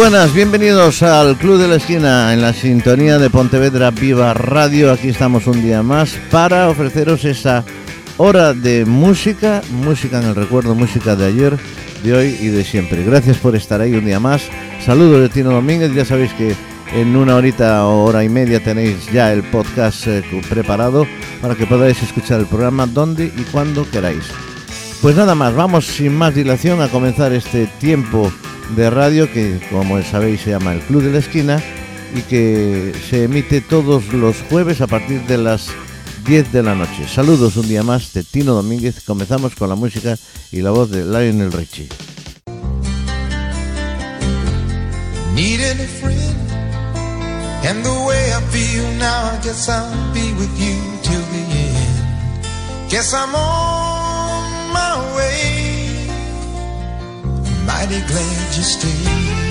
buenas, bienvenidos al Club de la Esquina en la sintonía de Pontevedra Viva Radio. Aquí estamos un día más para ofreceros esa hora de música, música en el recuerdo, música de ayer, de hoy y de siempre. Gracias por estar ahí un día más. Saludos de Tino Domínguez, ya sabéis que en una horita o hora y media tenéis ya el podcast eh, preparado para que podáis escuchar el programa donde y cuando queráis. Pues nada más, vamos sin más dilación a comenzar este tiempo de radio que como sabéis se llama el Club de la Esquina y que se emite todos los jueves a partir de las 10 de la noche. Saludos un día más de Tino Domínguez. Comenzamos con la música y la voz de Lionel Richie. My way. Mighty glad you stayed.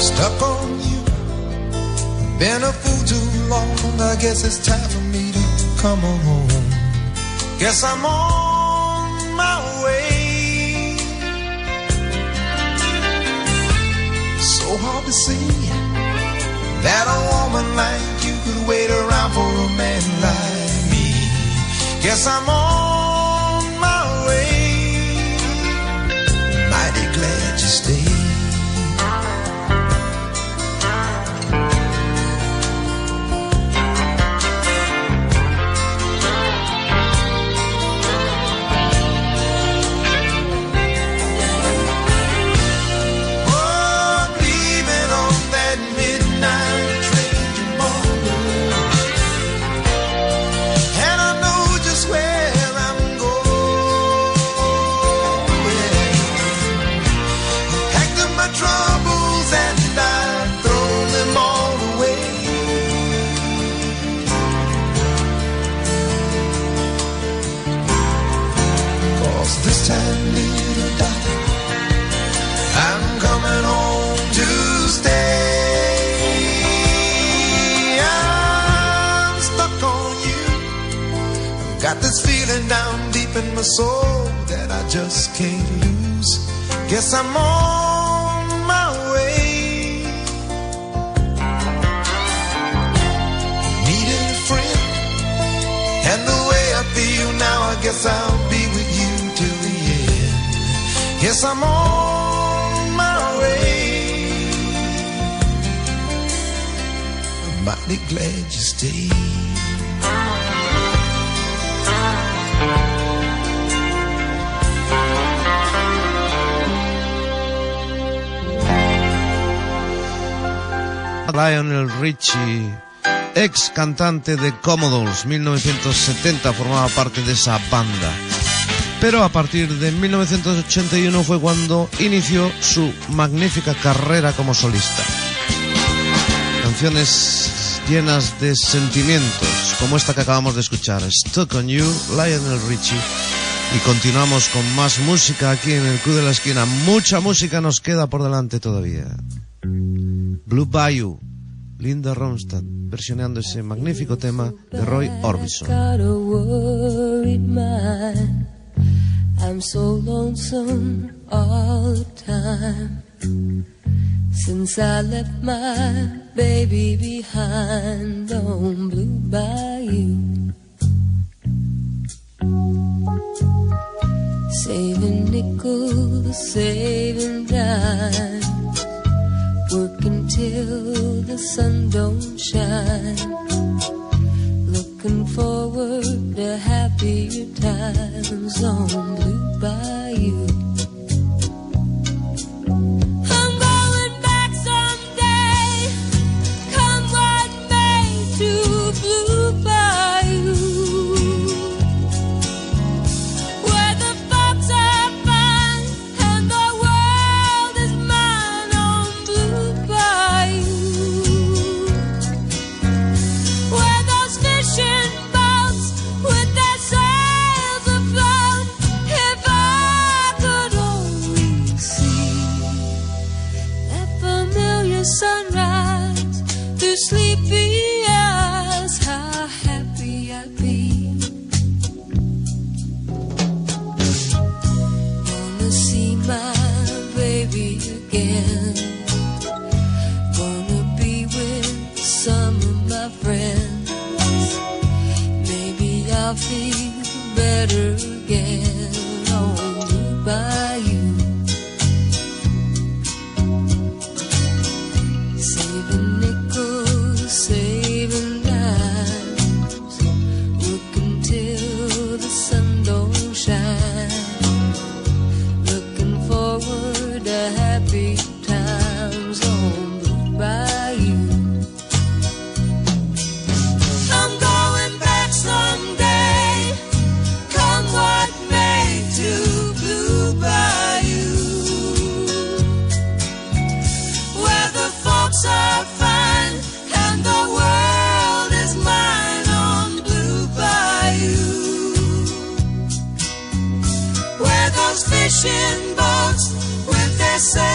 Stuck on you, been a fool too long. I guess it's time for me to come on home. Guess I'm on So hard to see that a woman like you could wait around for a man like me. Guess I'm on my way. Mighty glad you stayed. Cantante de Commodores, 1970 formaba parte de esa banda. Pero a partir de 1981 fue cuando inició su magnífica carrera como solista. Canciones llenas de sentimientos, como esta que acabamos de escuchar, Stuck on You, Lionel Richie. Y continuamos con más música aquí en el Club de la Esquina. Mucha música nos queda por delante todavía. Blue Bayou, Linda Ronstadt, versionando ese magnífico tema de Roy Orbison. Since I left my baby behind Blue Bayou. Saving nickels, saving dimes. Working till the sun don't shine. Looking forward to happier times on Blue Bayou. feel better. say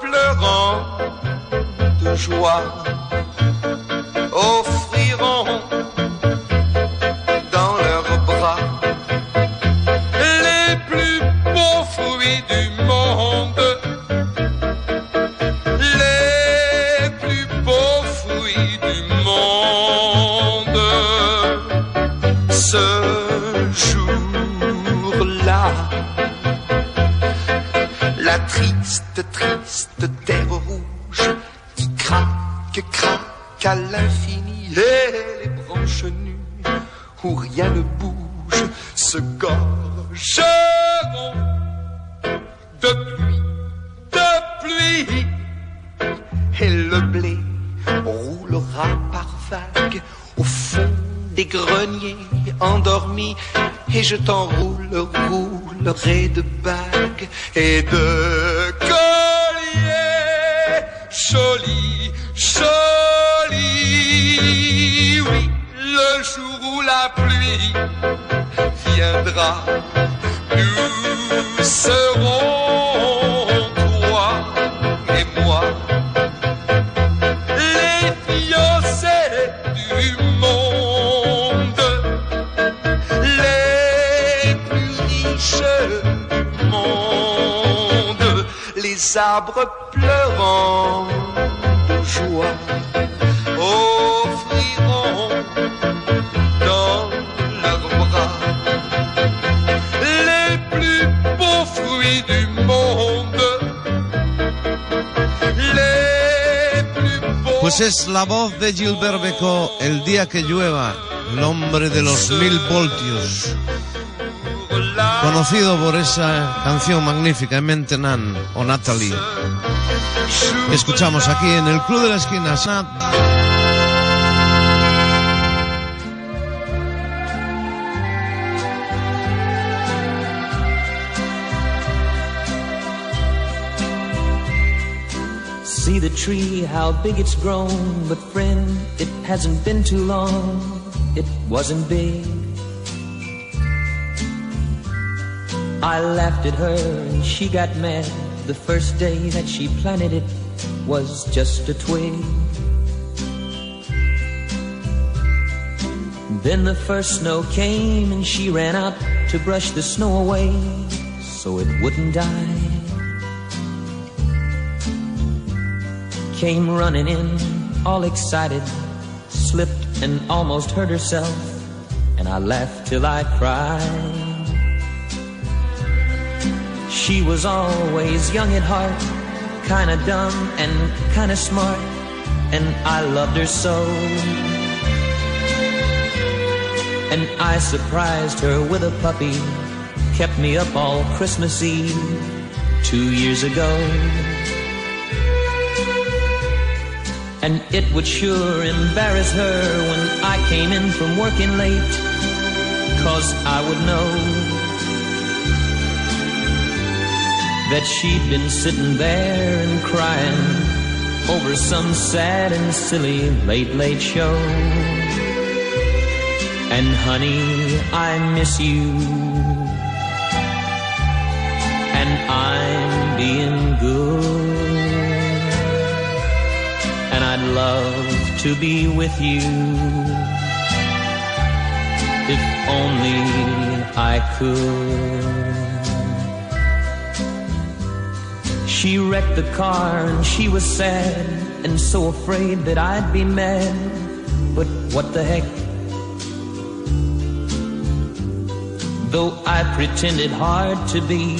pleurant de joie. Es la voz de Gilbert Becot, el día que llueva, el hombre de los mil voltios, conocido por esa canción magnífica, Mentenan o Natalie. Escuchamos aquí en el Club de la Esquina. See the tree, how big it's grown. But friend, it hasn't been too long. It wasn't big. I laughed at her and she got mad. The first day that she planted it was just a twig. Then the first snow came and she ran out to brush the snow away so it wouldn't die. Came running in, all excited, slipped and almost hurt herself, and I laughed till I cried. She was always young at heart, kinda dumb and kinda smart, and I loved her so. And I surprised her with a puppy, kept me up all Christmas Eve two years ago. And it would sure embarrass her when I came in from working late, cause I would know that she'd been sitting there and crying over some sad and silly late, late show. And honey, I miss you. And I'm being good. Love to be with you. If only I could. She wrecked the car and she was sad and so afraid that I'd be mad. But what the heck? Though I pretended hard to be,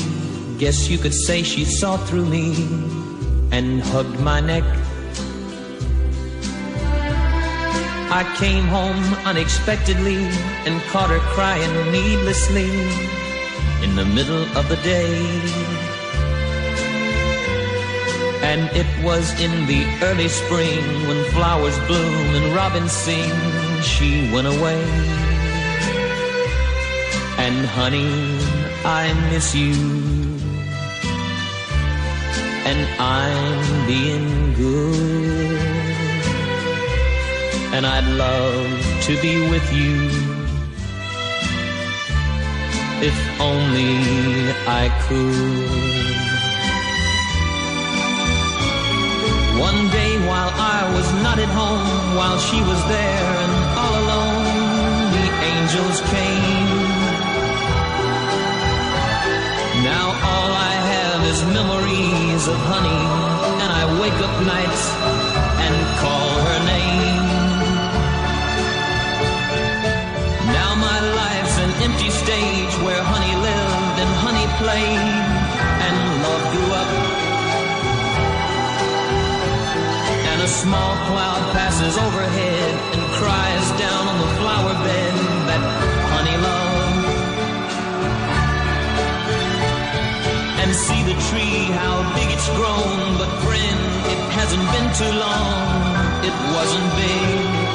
guess you could say she saw through me and hugged my neck. I came home unexpectedly and caught her crying needlessly in the middle of the day. And it was in the early spring when flowers bloom and robins sing, she went away. And honey, I miss you. And I'm being good. And I'd love to be with you. If only I could. One day while I was not at home, while she was there and all alone, the angels came. Now all I have is memories of honey, and I wake up nights and call stage where honey lived and honey played, and love grew up. And a small cloud passes overhead and cries down on the flower bed that honey loved. And see the tree, how big it's grown. But friend, it hasn't been too long. It wasn't big.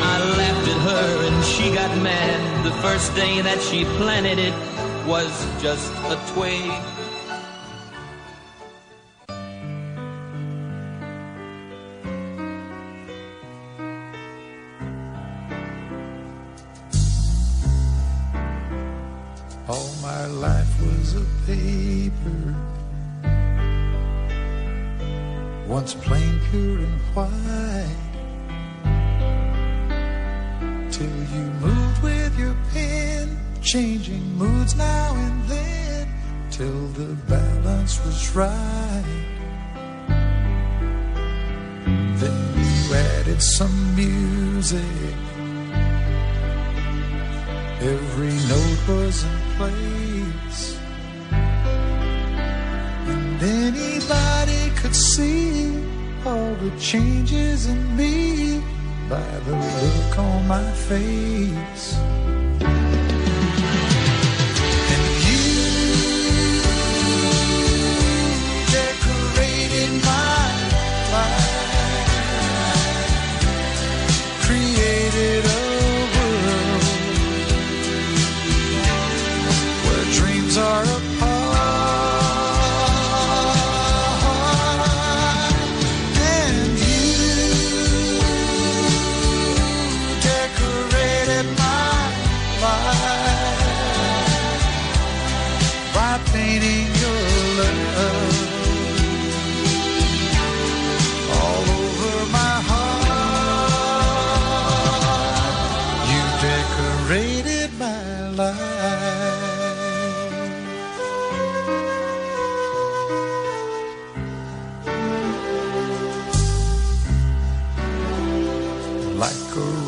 I laughed at her and she got mad. The first day that she planted it was just a twig. All my life was a paper, once plain, pure, and white. Till you moved with your pen, changing moods now and then, till the balance was right. Then you added some music. Every note was in place. And anybody could see all the changes in me by the look on my face. And you decorated my life, created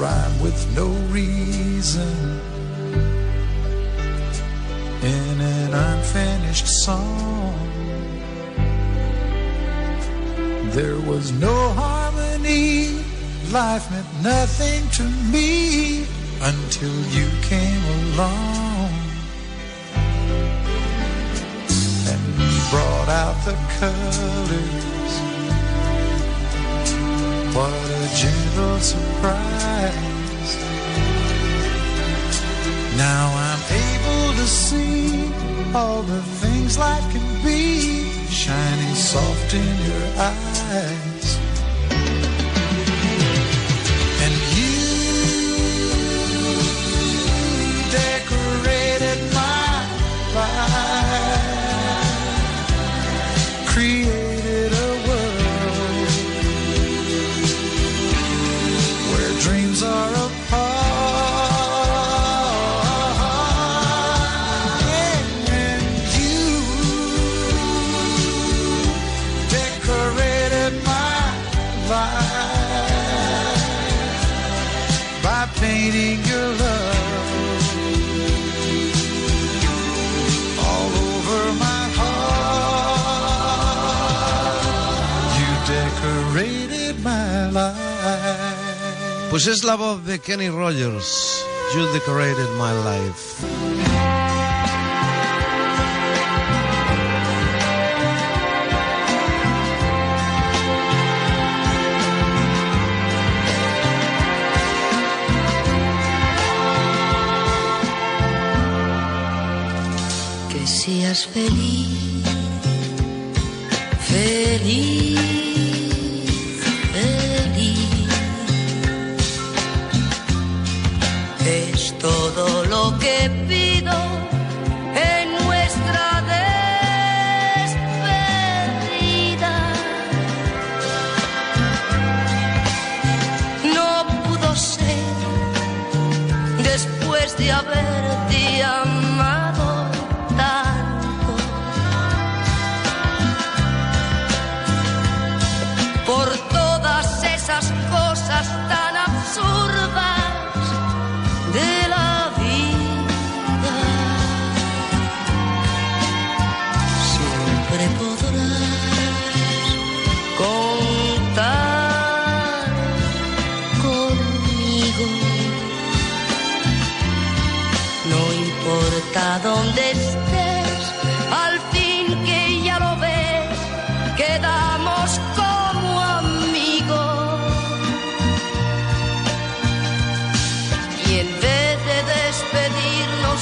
rhyme with no reason in an unfinished song. There was no harmony, life meant nothing to me until you came along and brought out the colors what a gentle surprise. Now I'm able to see all the things life can be, shining soft in your eyes. is Love of the Kenny Rogers. You decorated my life. seas feliz, feliz.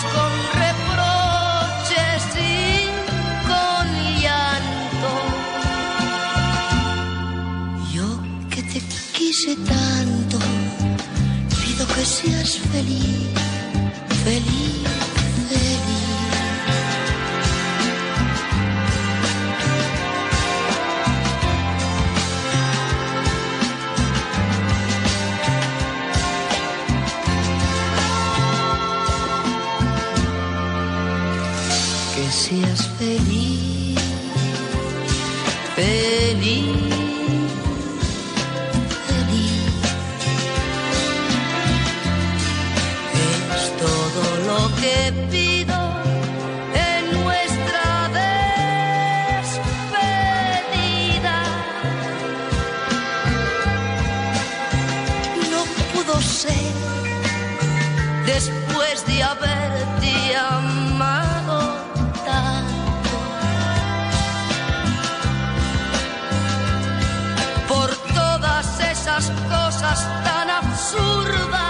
Con reproches y con llanto, yo que te quise tanto, pido que seas feliz. susurba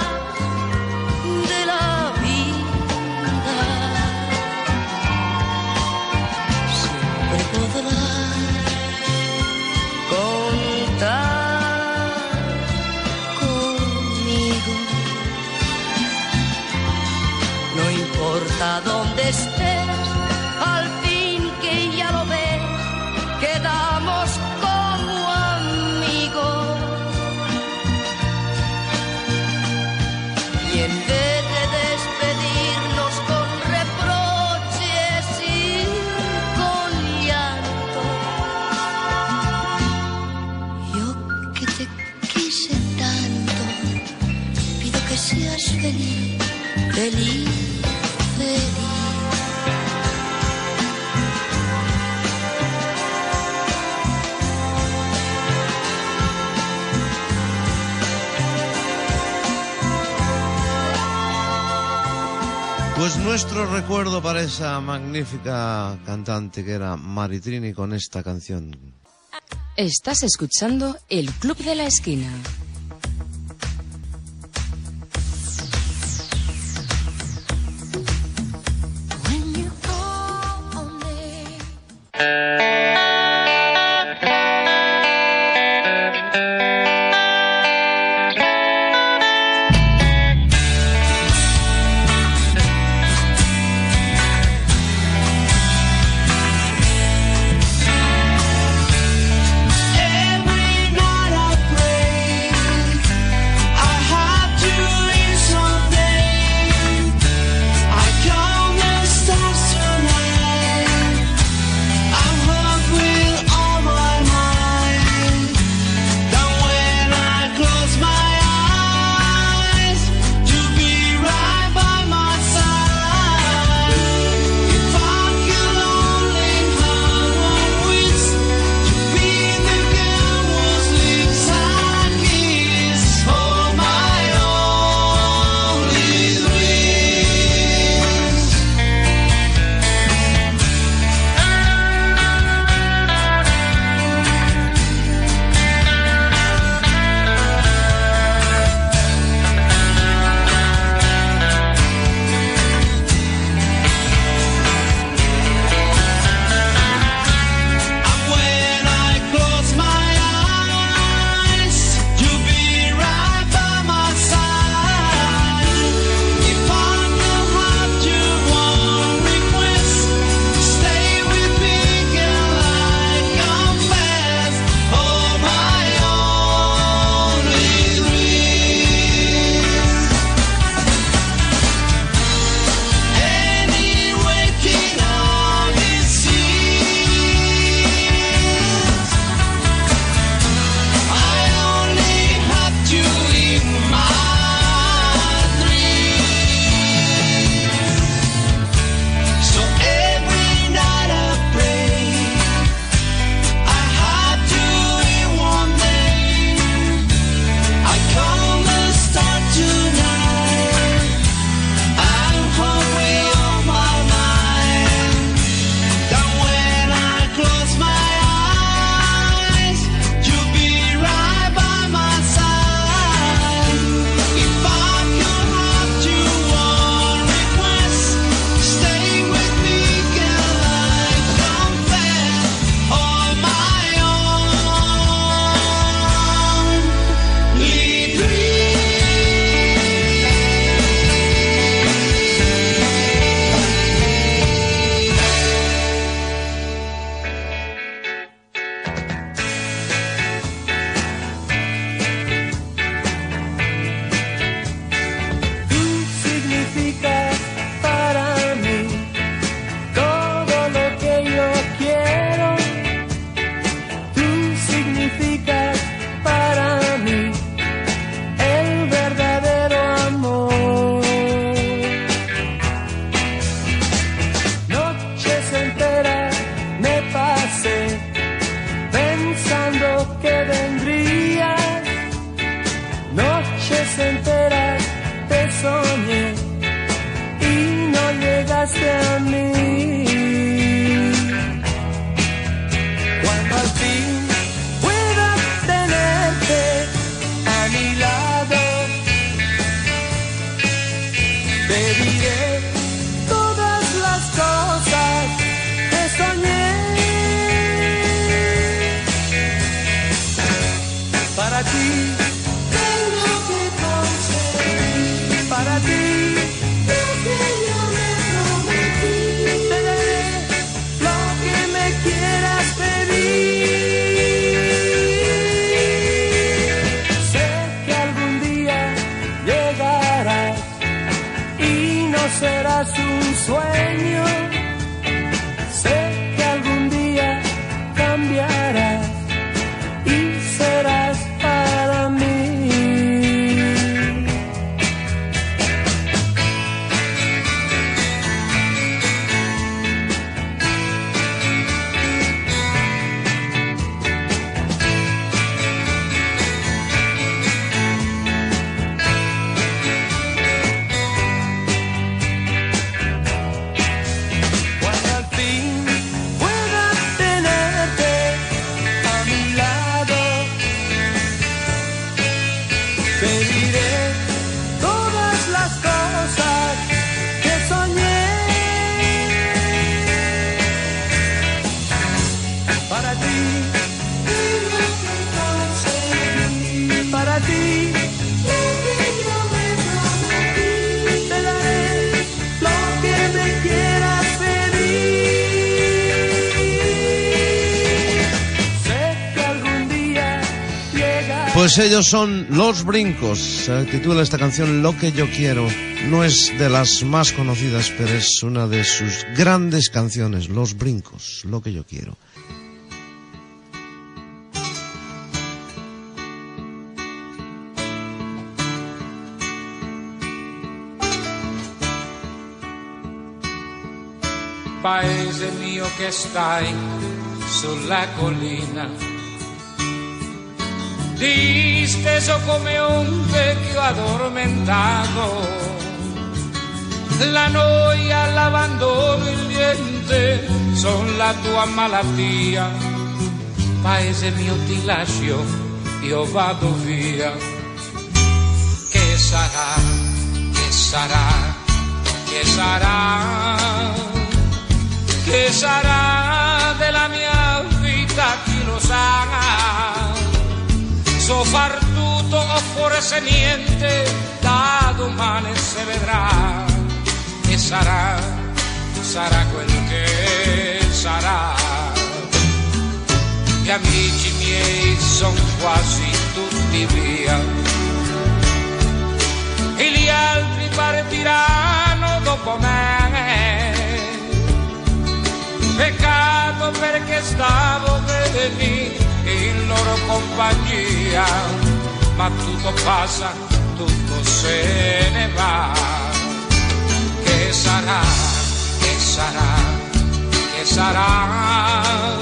Nuestro recuerdo para esa magnífica cantante que era Maritrini con esta canción. Estás escuchando El Club de la Esquina. Ellos son Los Brincos. Se titula esta canción Lo que yo quiero. No es de las más conocidas, pero es una de sus grandes canciones. Los Brincos, Lo que yo quiero. paese mio che stai sulla collina, disteso come un vecchio addormentato. La noia, l'abbandono, il niente son la tua malattia. Paese mio ti lascio, io vado via. Che sarà, che sarà, che sarà? che sarà della mia vita chi lo sa so far tutto o forse niente da domani si vedrà e sarà sarà quel che sarà. Gli amici miei sono quasi tutti via. E gli altri partiranno dopo me. Peccato perché stavo in loro compagnia, ma tutto passa, tutto se ne va. Che sarà, che sarà, che sarà,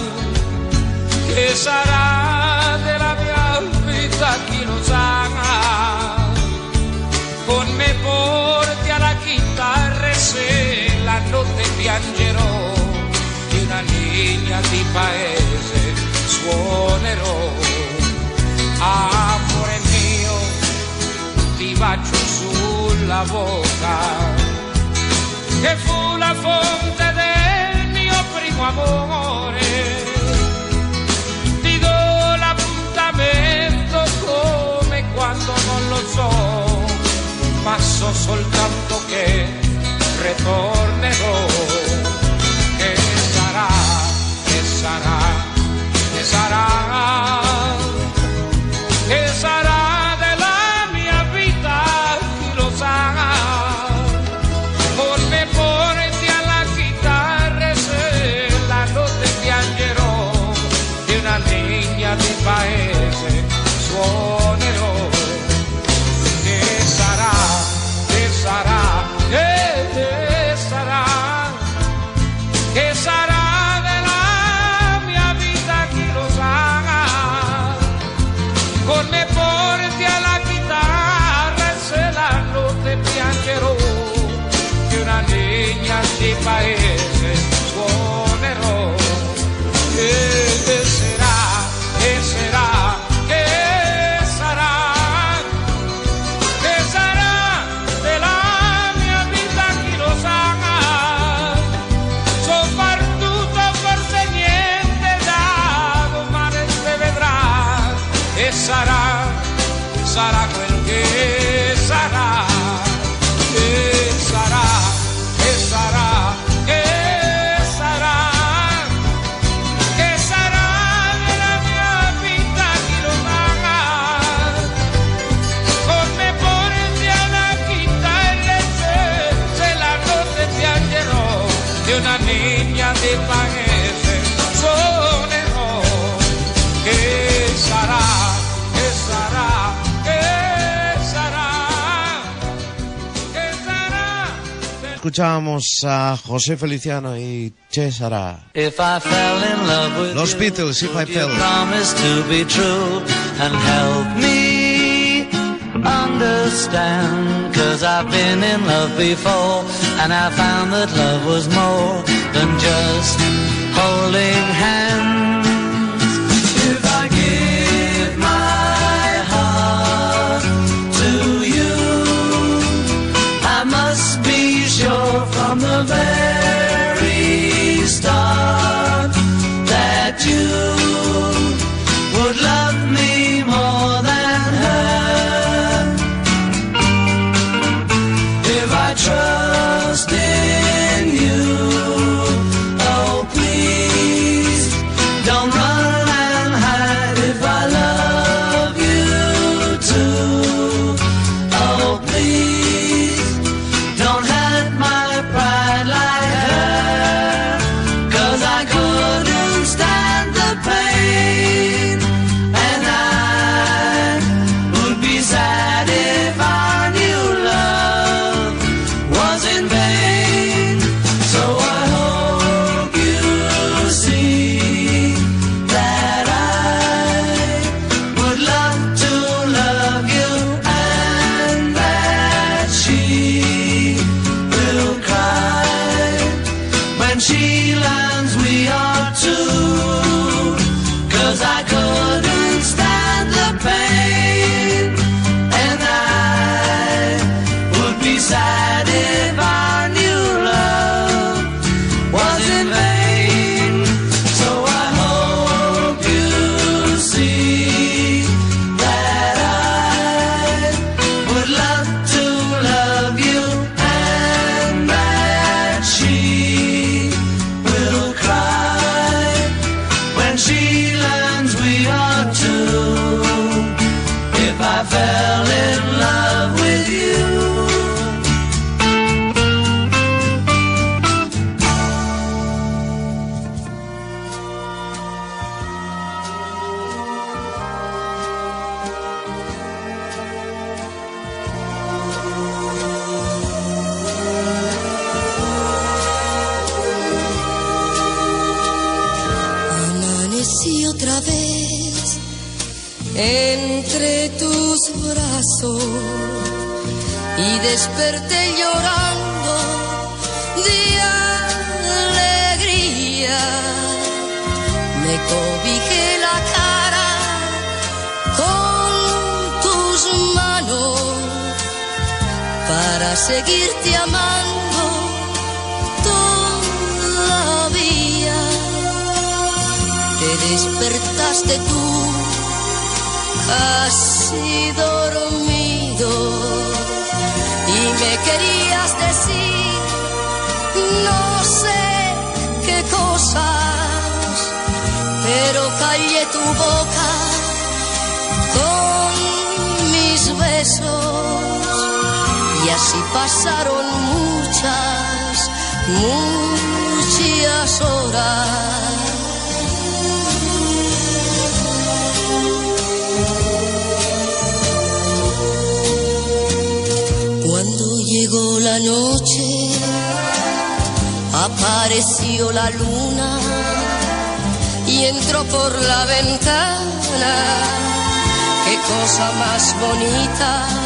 che sarà della mia vita chi lo sa. Con me porti alla chitarra e se la notte piangerò di una linea di paese suonerò. Amore mio, ti bacio sulla bocca, che fu la fonte del mio primo amore. Ti do l'appuntamento come quando non lo so, ma so soltanto che ritornerò che sarà, che sarà della mia vita, chi lo sa. Me porti alla chitarra e se la notte piangerò di una linea di paese suonerò. Escuchábamos a José Feliciano y Cesara. If I fell in love with Los you, Beatles, If I Fell. promise to be true and help me understand. Cause I've been in love before and I found that love was more than just holding hands. From the very start that you seguirte amando todavía. Te despertaste tú casi dormido y me querías decir no sé qué cosas, pero callé tu boca con y pasaron muchas, muchas horas. Cuando llegó la noche, apareció la luna y entró por la ventana. Qué cosa más bonita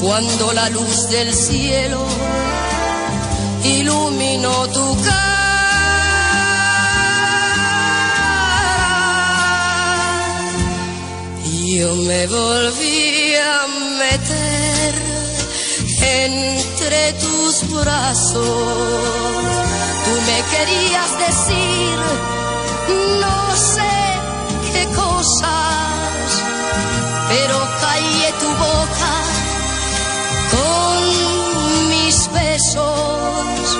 cuando la luz del cielo iluminó tu cara. Yo me volví a meter entre tus brazos. Tú me querías decir no sé qué cosas, pero callé tu boca con mis besos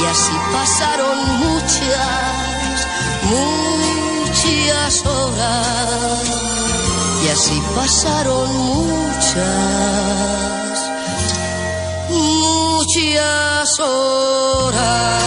y así pasaron muchas, muchas horas y así pasaron muchas, muchas horas.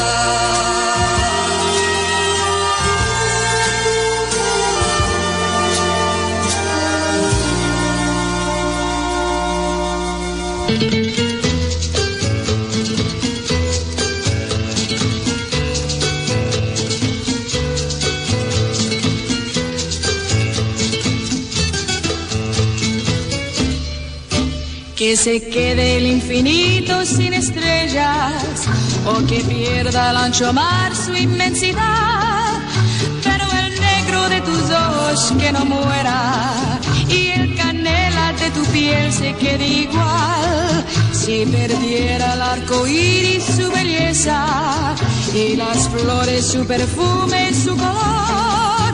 Que se quede el infinito sin estrellas o que pierda el ancho mar su inmensidad. Pero el negro de tus ojos que no muera y el canela de tu piel se quede igual. Si perdiera el arco iris su belleza y las flores su perfume y su color,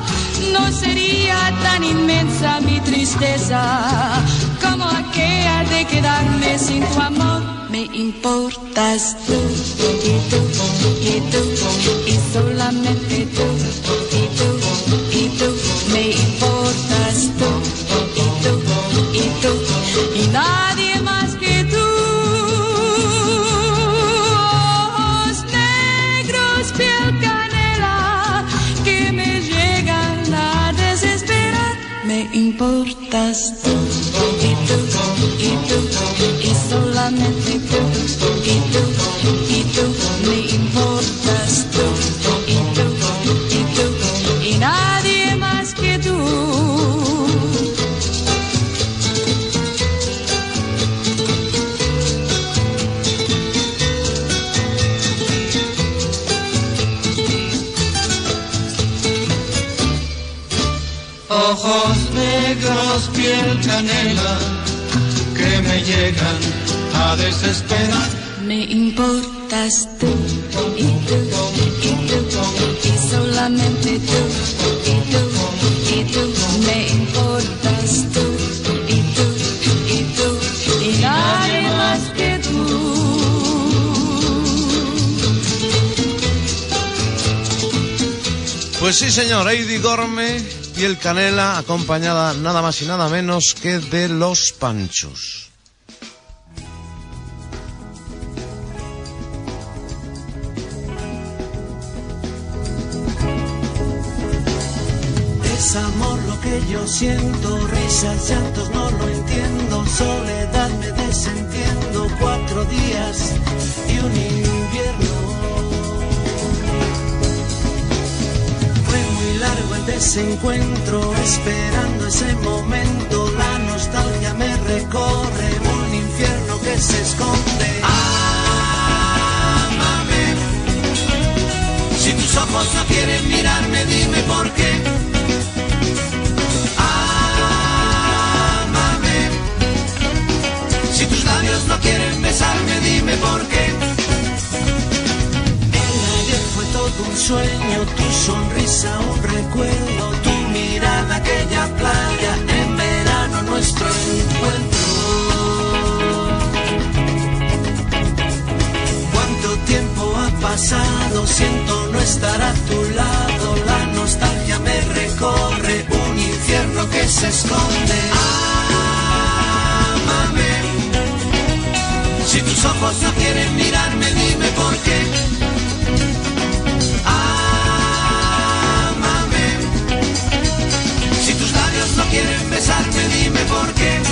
no sería tan inmensa mi tristeza como aquella de quedarme sin tu amor. Me importas tú y tú y tú y solamente tú y tú y tú. Me importas y solamente tú y tú y tú me importas tú y tú y tú y nadie más que tú. Ojos negros, piel canela me llegan a desesperar. Me importas tú y tú y tú y solamente tú y tú y tú. Me importas tú y tú y tú y nadie más que tú. Pues sí, señor, Heidi Gorme, piel canela, acompañada nada más y nada menos que de los panchos. Que yo siento, risas, llantos, no lo entiendo, soledad me desentiendo, cuatro días y un invierno. Fue muy largo el desencuentro, esperando ese momento, la nostalgia me recorre, un infierno que se esconde. Ámame, si tus ojos no quieren mirarme, dime por qué. Labios no quieren besarme, dime por qué. El ayer fue todo un sueño, tu sonrisa un recuerdo, tu mirada aquella playa, en verano nuestro encuentro. ¿Cuánto tiempo ha pasado? Siento no estar a tu lado, la nostalgia me recorre, un infierno que se esconde. Ámame. Tus ojos no quieren mirarme, dime por qué. Ámame. Si tus labios no quieren besarme, dime por qué.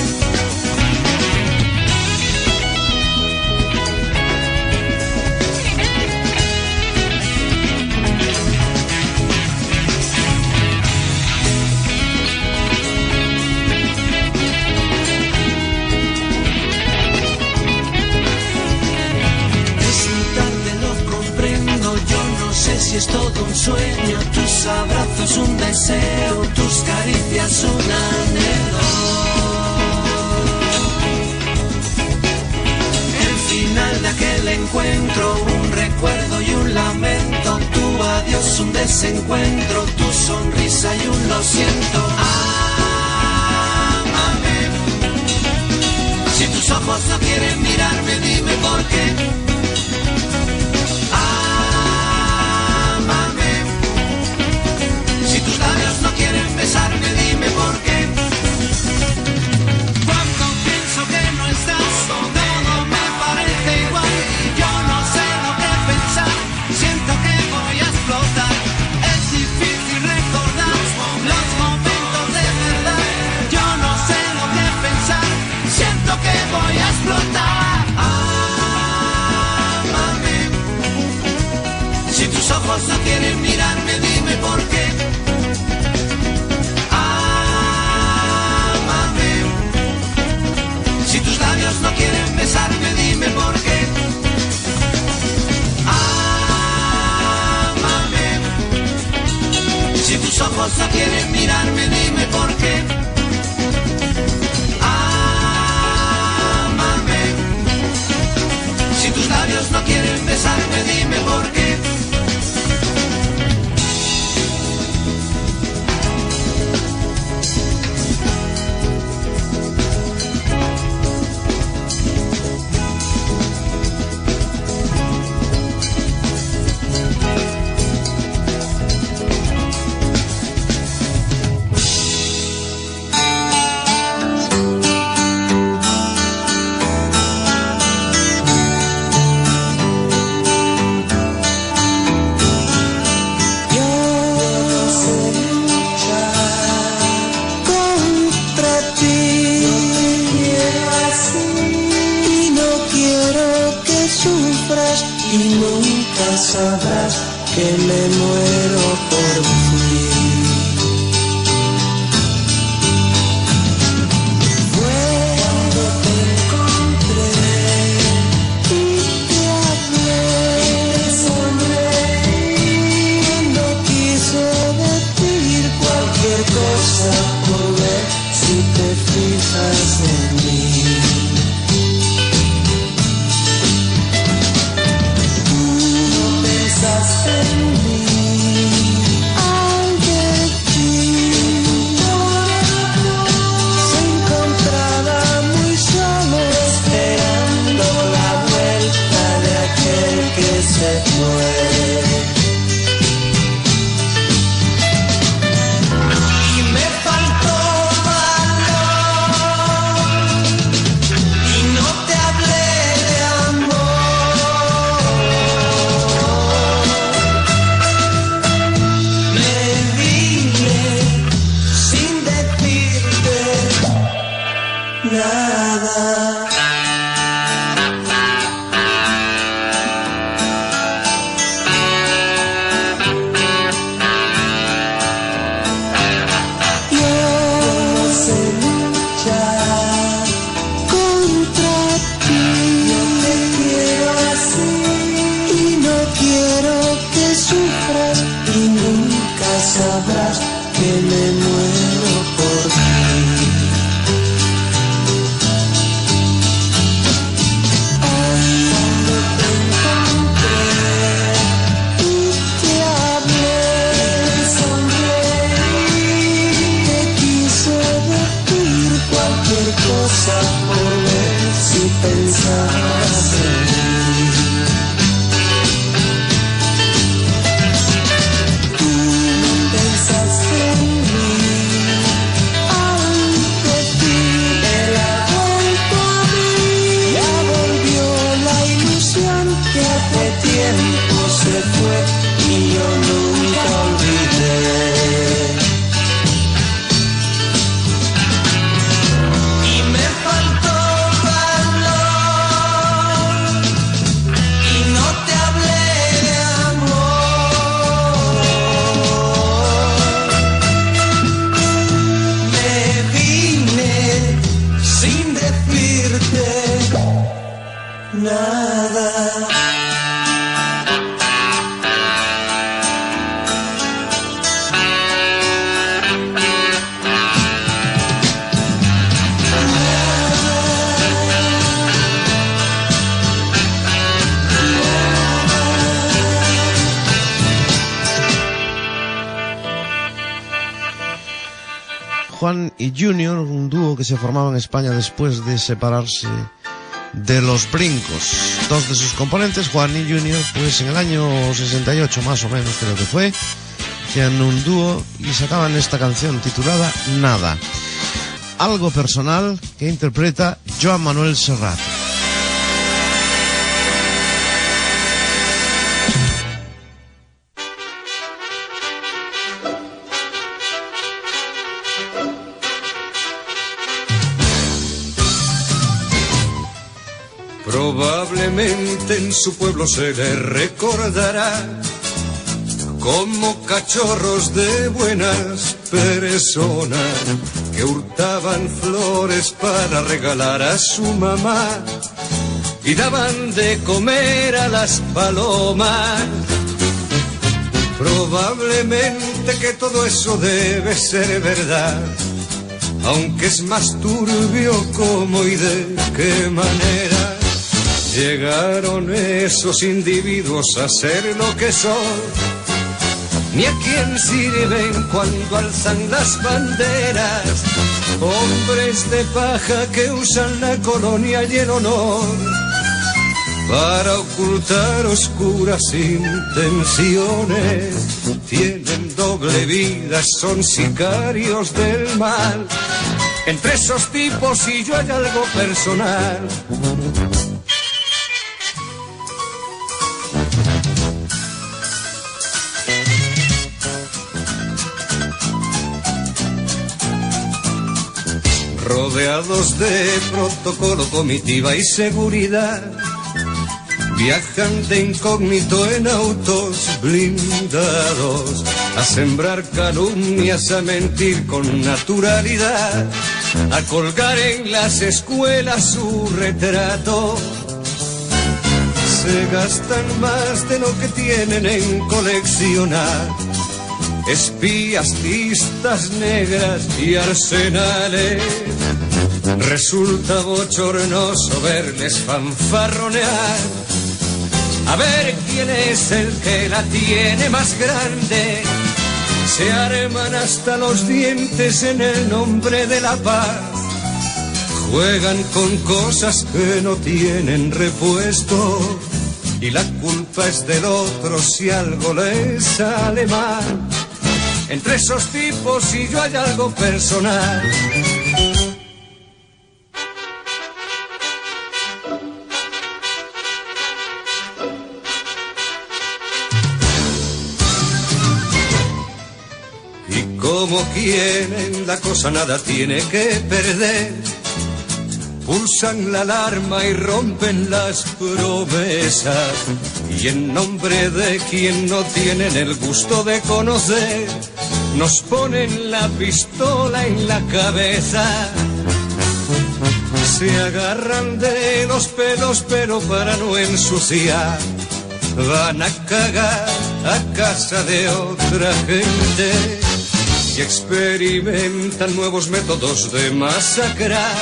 Es todo un sueño. Tus abrazos, un deseo. Tus caricias, un anhelo. El final de aquel encuentro, un recuerdo y un lamento. Tu adiós, un desencuentro. Tu sonrisa y un lo siento. Ámame. Si tus ojos no quieren mirarme, dime por qué. No quieren mirarme, dime por qué. Ámame. Si tus labios no quieren besarme, dime por qué. Ámame. Si tus ojos no quieren mirarme, dime por qué. your new Junior, un dúo que se formaba en España después de separarse de los Brincos. Dos de sus componentes, Juan y Junior, pues en el año 68 más o menos creo que fue, hacían un dúo y sacaban esta canción titulada Nada. Algo personal que interpreta Joan Manuel Serrat. En su pueblo se le recordará como cachorros de buenas personas que hurtaban flores para regalar a su mamá y daban de comer a las palomas. Probablemente que todo eso debe ser verdad, aunque es más turbio cómo y de qué manera llegaron esos individuos a ser lo que son ni a quién sirven cuando alzan las banderas. Hombres de paja que usan la colonia y el honor para ocultar oscuras intenciones. Tienen doble vida, son sicarios del mal. Entre esos tipos y yo hay algo personal. Rodeados de protocolo, comitiva y seguridad. Viajan de incógnito en autos blindados, a sembrar calumnias, a mentir con naturalidad, a colgar en las escuelas su retrato. Se gastan más de lo que tienen en coleccionar espías, listas negras y arsenales. Resulta bochornoso verles fanfarronear. A ver quién es el que la tiene más grande. Se arman hasta los dientes en el nombre de la paz. Juegan con cosas que no tienen repuesto. Y la culpa es del otro si algo les sale mal. Entre esos tipos y yo hay algo personal. Y como quieren la cosa nada tiene que perder. Pulsan la alarma y rompen las promesas. Y en nombre de quien no tienen el gusto de conocer, nos ponen la pistola en la cabeza. Se agarran de los pelos pero para no ensuciar, van a cagar a casa de otra gente y experimentan nuevos métodos de masacrar.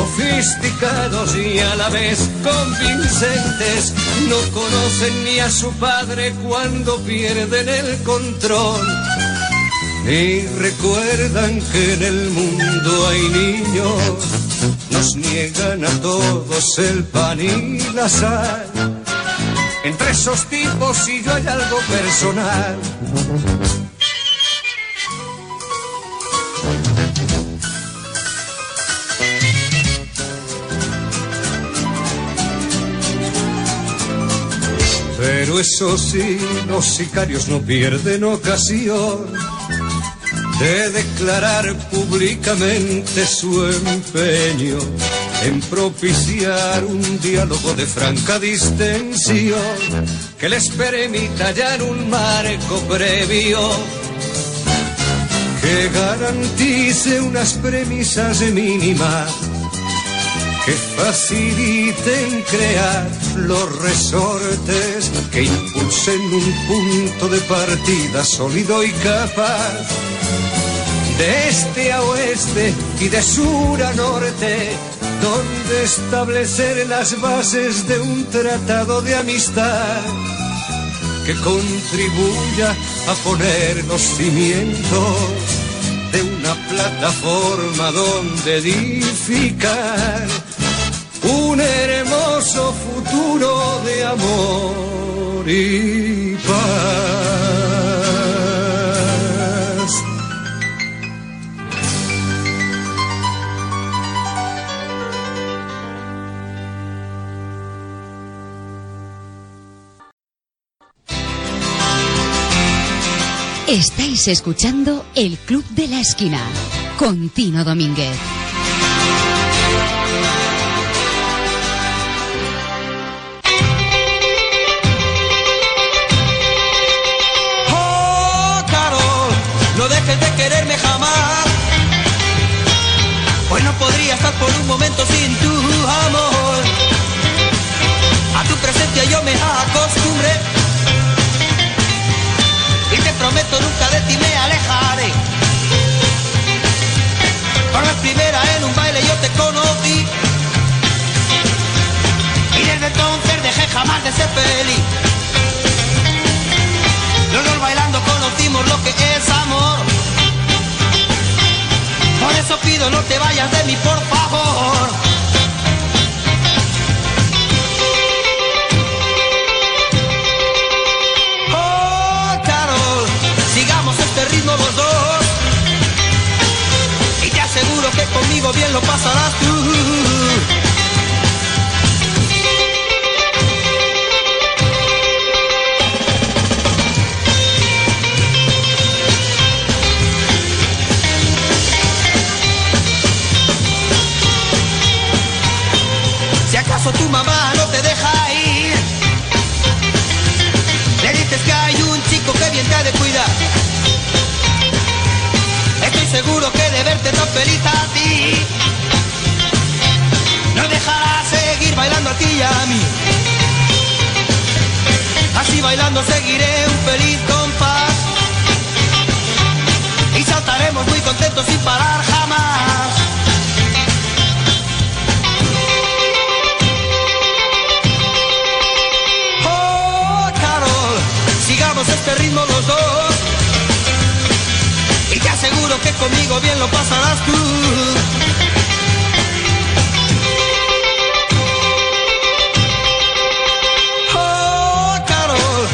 Sofisticados y a la vez convincentes, no conocen ni a su padre cuando pierden el control. Ni recuerdan que en el mundo hay niños, nos niegan a todos el pan y la sal. Entre esos tipos y yo hay algo personal. Pero eso sí, los sicarios no pierden ocasión de declarar públicamente su empeño en propiciar un diálogo de franca distensión. Que les permita hallar un marco previo que garantice unas premisas mínimas que faciliten crear los resortes que impulsen un punto de partida sólido y capaz de este a oeste y de sur a norte, donde establecer las bases de un tratado de amistad que contribuya a poner los cimientos de una plataforma donde edificar un hermoso futuro de amor y paz. Estáis escuchando el Club de la Esquina con Tino Domínguez. De ser feliz. Los bailando conocimos lo que es amor. Por eso pido no te vayas de mí, por favor. Oh, Carol, sigamos este ritmo los dos. Y te aseguro que conmigo bien lo pasarás tú. Feliz a ti, no dejará seguir bailando a ti y a mí. Así bailando seguiré un feliz compás y saltaremos muy contentos sin parar jamás. Oh, Carol, sigamos este ritmo los dos. Aseguro que conmigo bien lo pasarás tú. Oh, Carol,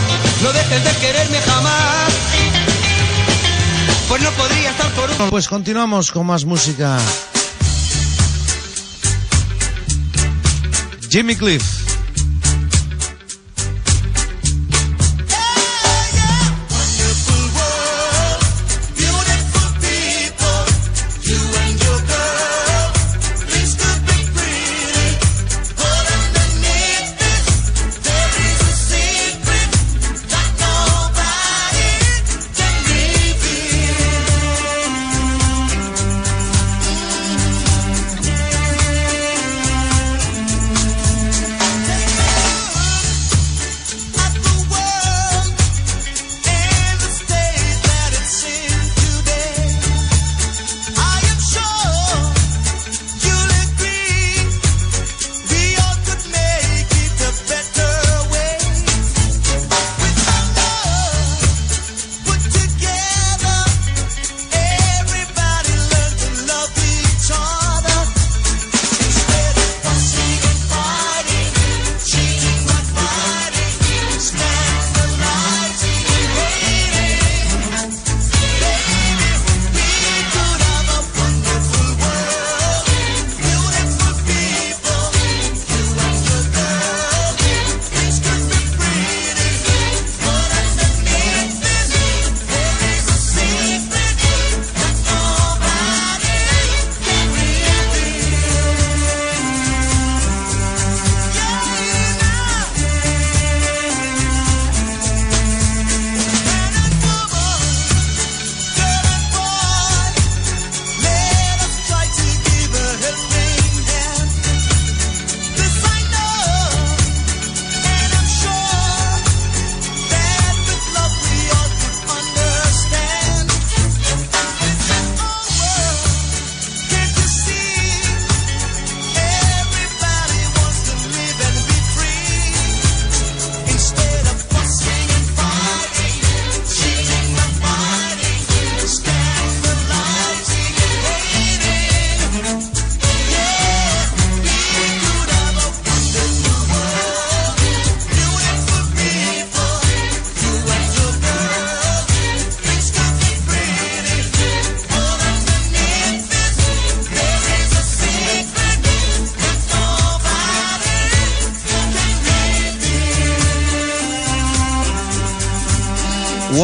no dejes de quererme jamás. Pues no podría estar por un... Pues continuamos con más música. Jimmy Cliff.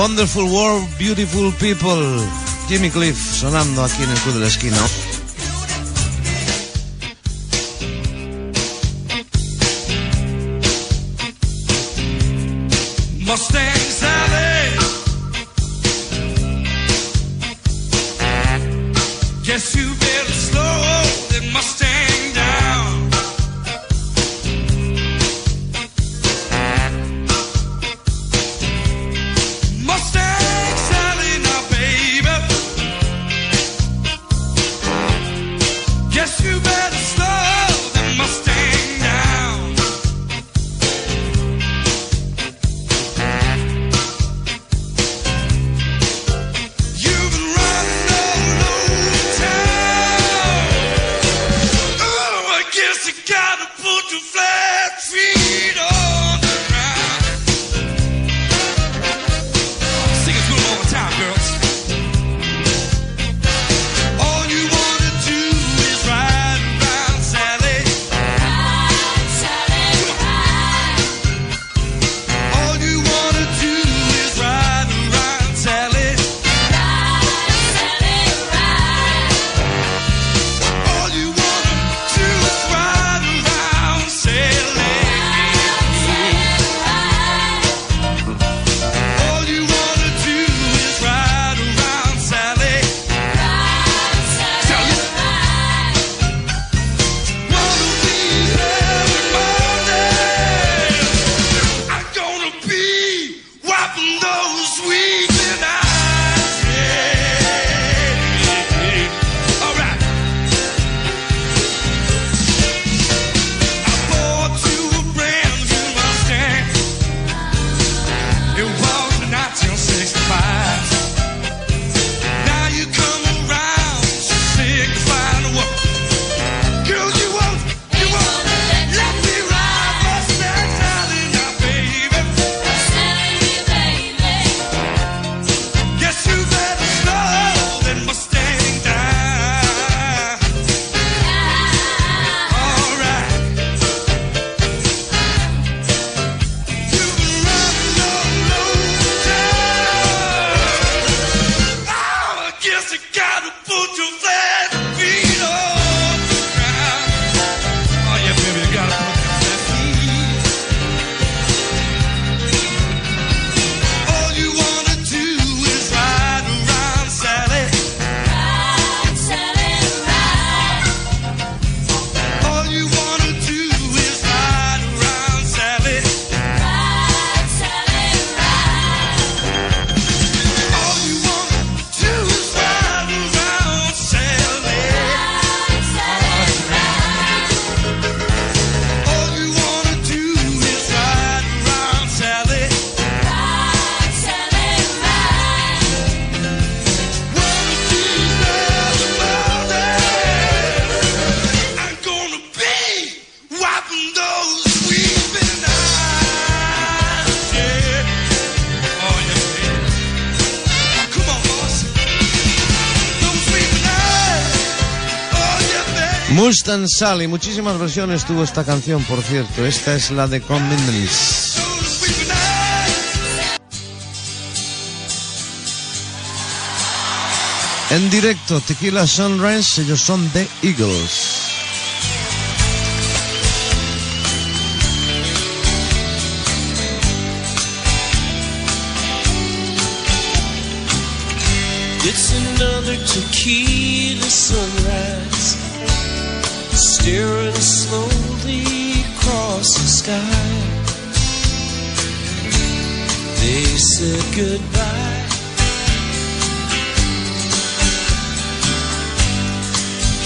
Wonderful World, Beautiful People. Jimmy Cliff sonando aquí en el Club de la Esquina. Can Sally. Muchísimas versiones tuvo esta canción, por cierto. Esta es la de Convenience. En directo, Tequila Sunrise, ellos son The Eagles. It's another tequila sunrise. Staring slowly across the sky. They said goodbye.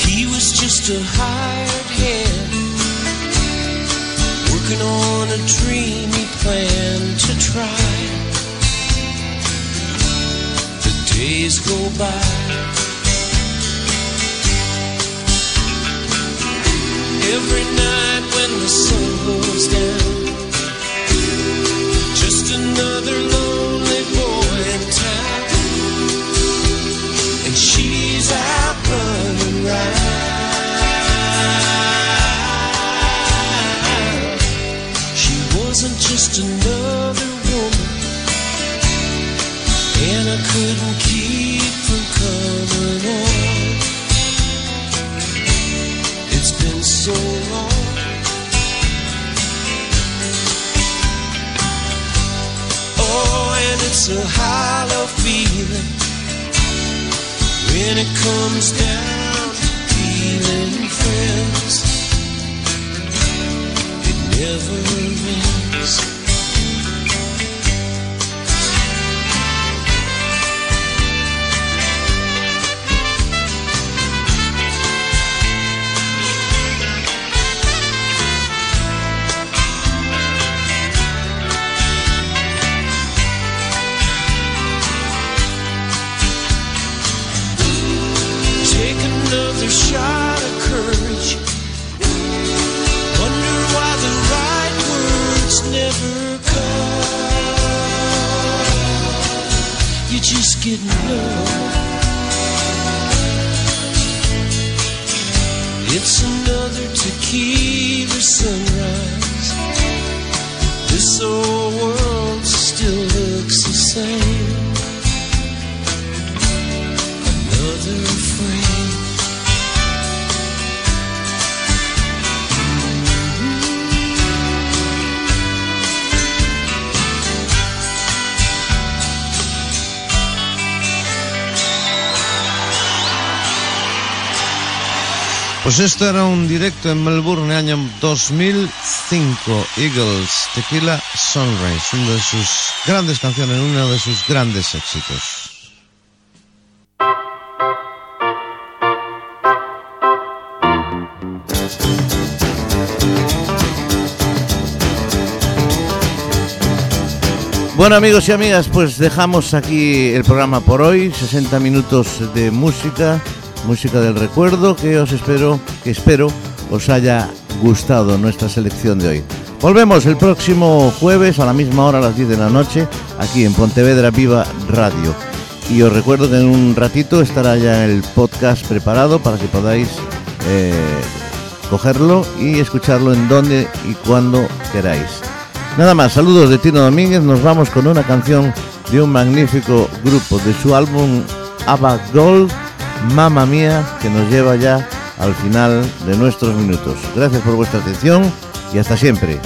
He was just a hired hand Working on a dream he planned to try. The days go by. every night when the sun goes down. Just another lonely boy in town, and she's out running round. She wasn't just another woman, and I couldn't. So long. Oh, and it's a hollow feeling when it comes down to feeling friends. It never ends. Shot of courage. Wonder why the right words never come. You just get numb. It's another tequila sunrise. This old world still looks the same. Another frame. Pues esto era un directo en Melbourne año 2005. Eagles, Tequila Sunrise, una de sus grandes canciones, uno de sus grandes éxitos. Bueno amigos y amigas, pues dejamos aquí el programa por hoy, 60 minutos de música, música del recuerdo que os espero, que espero os haya gustado nuestra selección de hoy. Volvemos el próximo jueves a la misma hora, a las 10 de la noche, aquí en Pontevedra Viva Radio. Y os recuerdo que en un ratito estará ya el podcast preparado para que podáis eh, cogerlo y escucharlo en donde y cuando queráis. Nada más, saludos de Tino Domínguez. Nos vamos con una canción de un magnífico grupo de su álbum Ava Gold, Mamma Mía, que nos lleva ya al final de nuestros minutos. Gracias por vuestra atención y hasta siempre.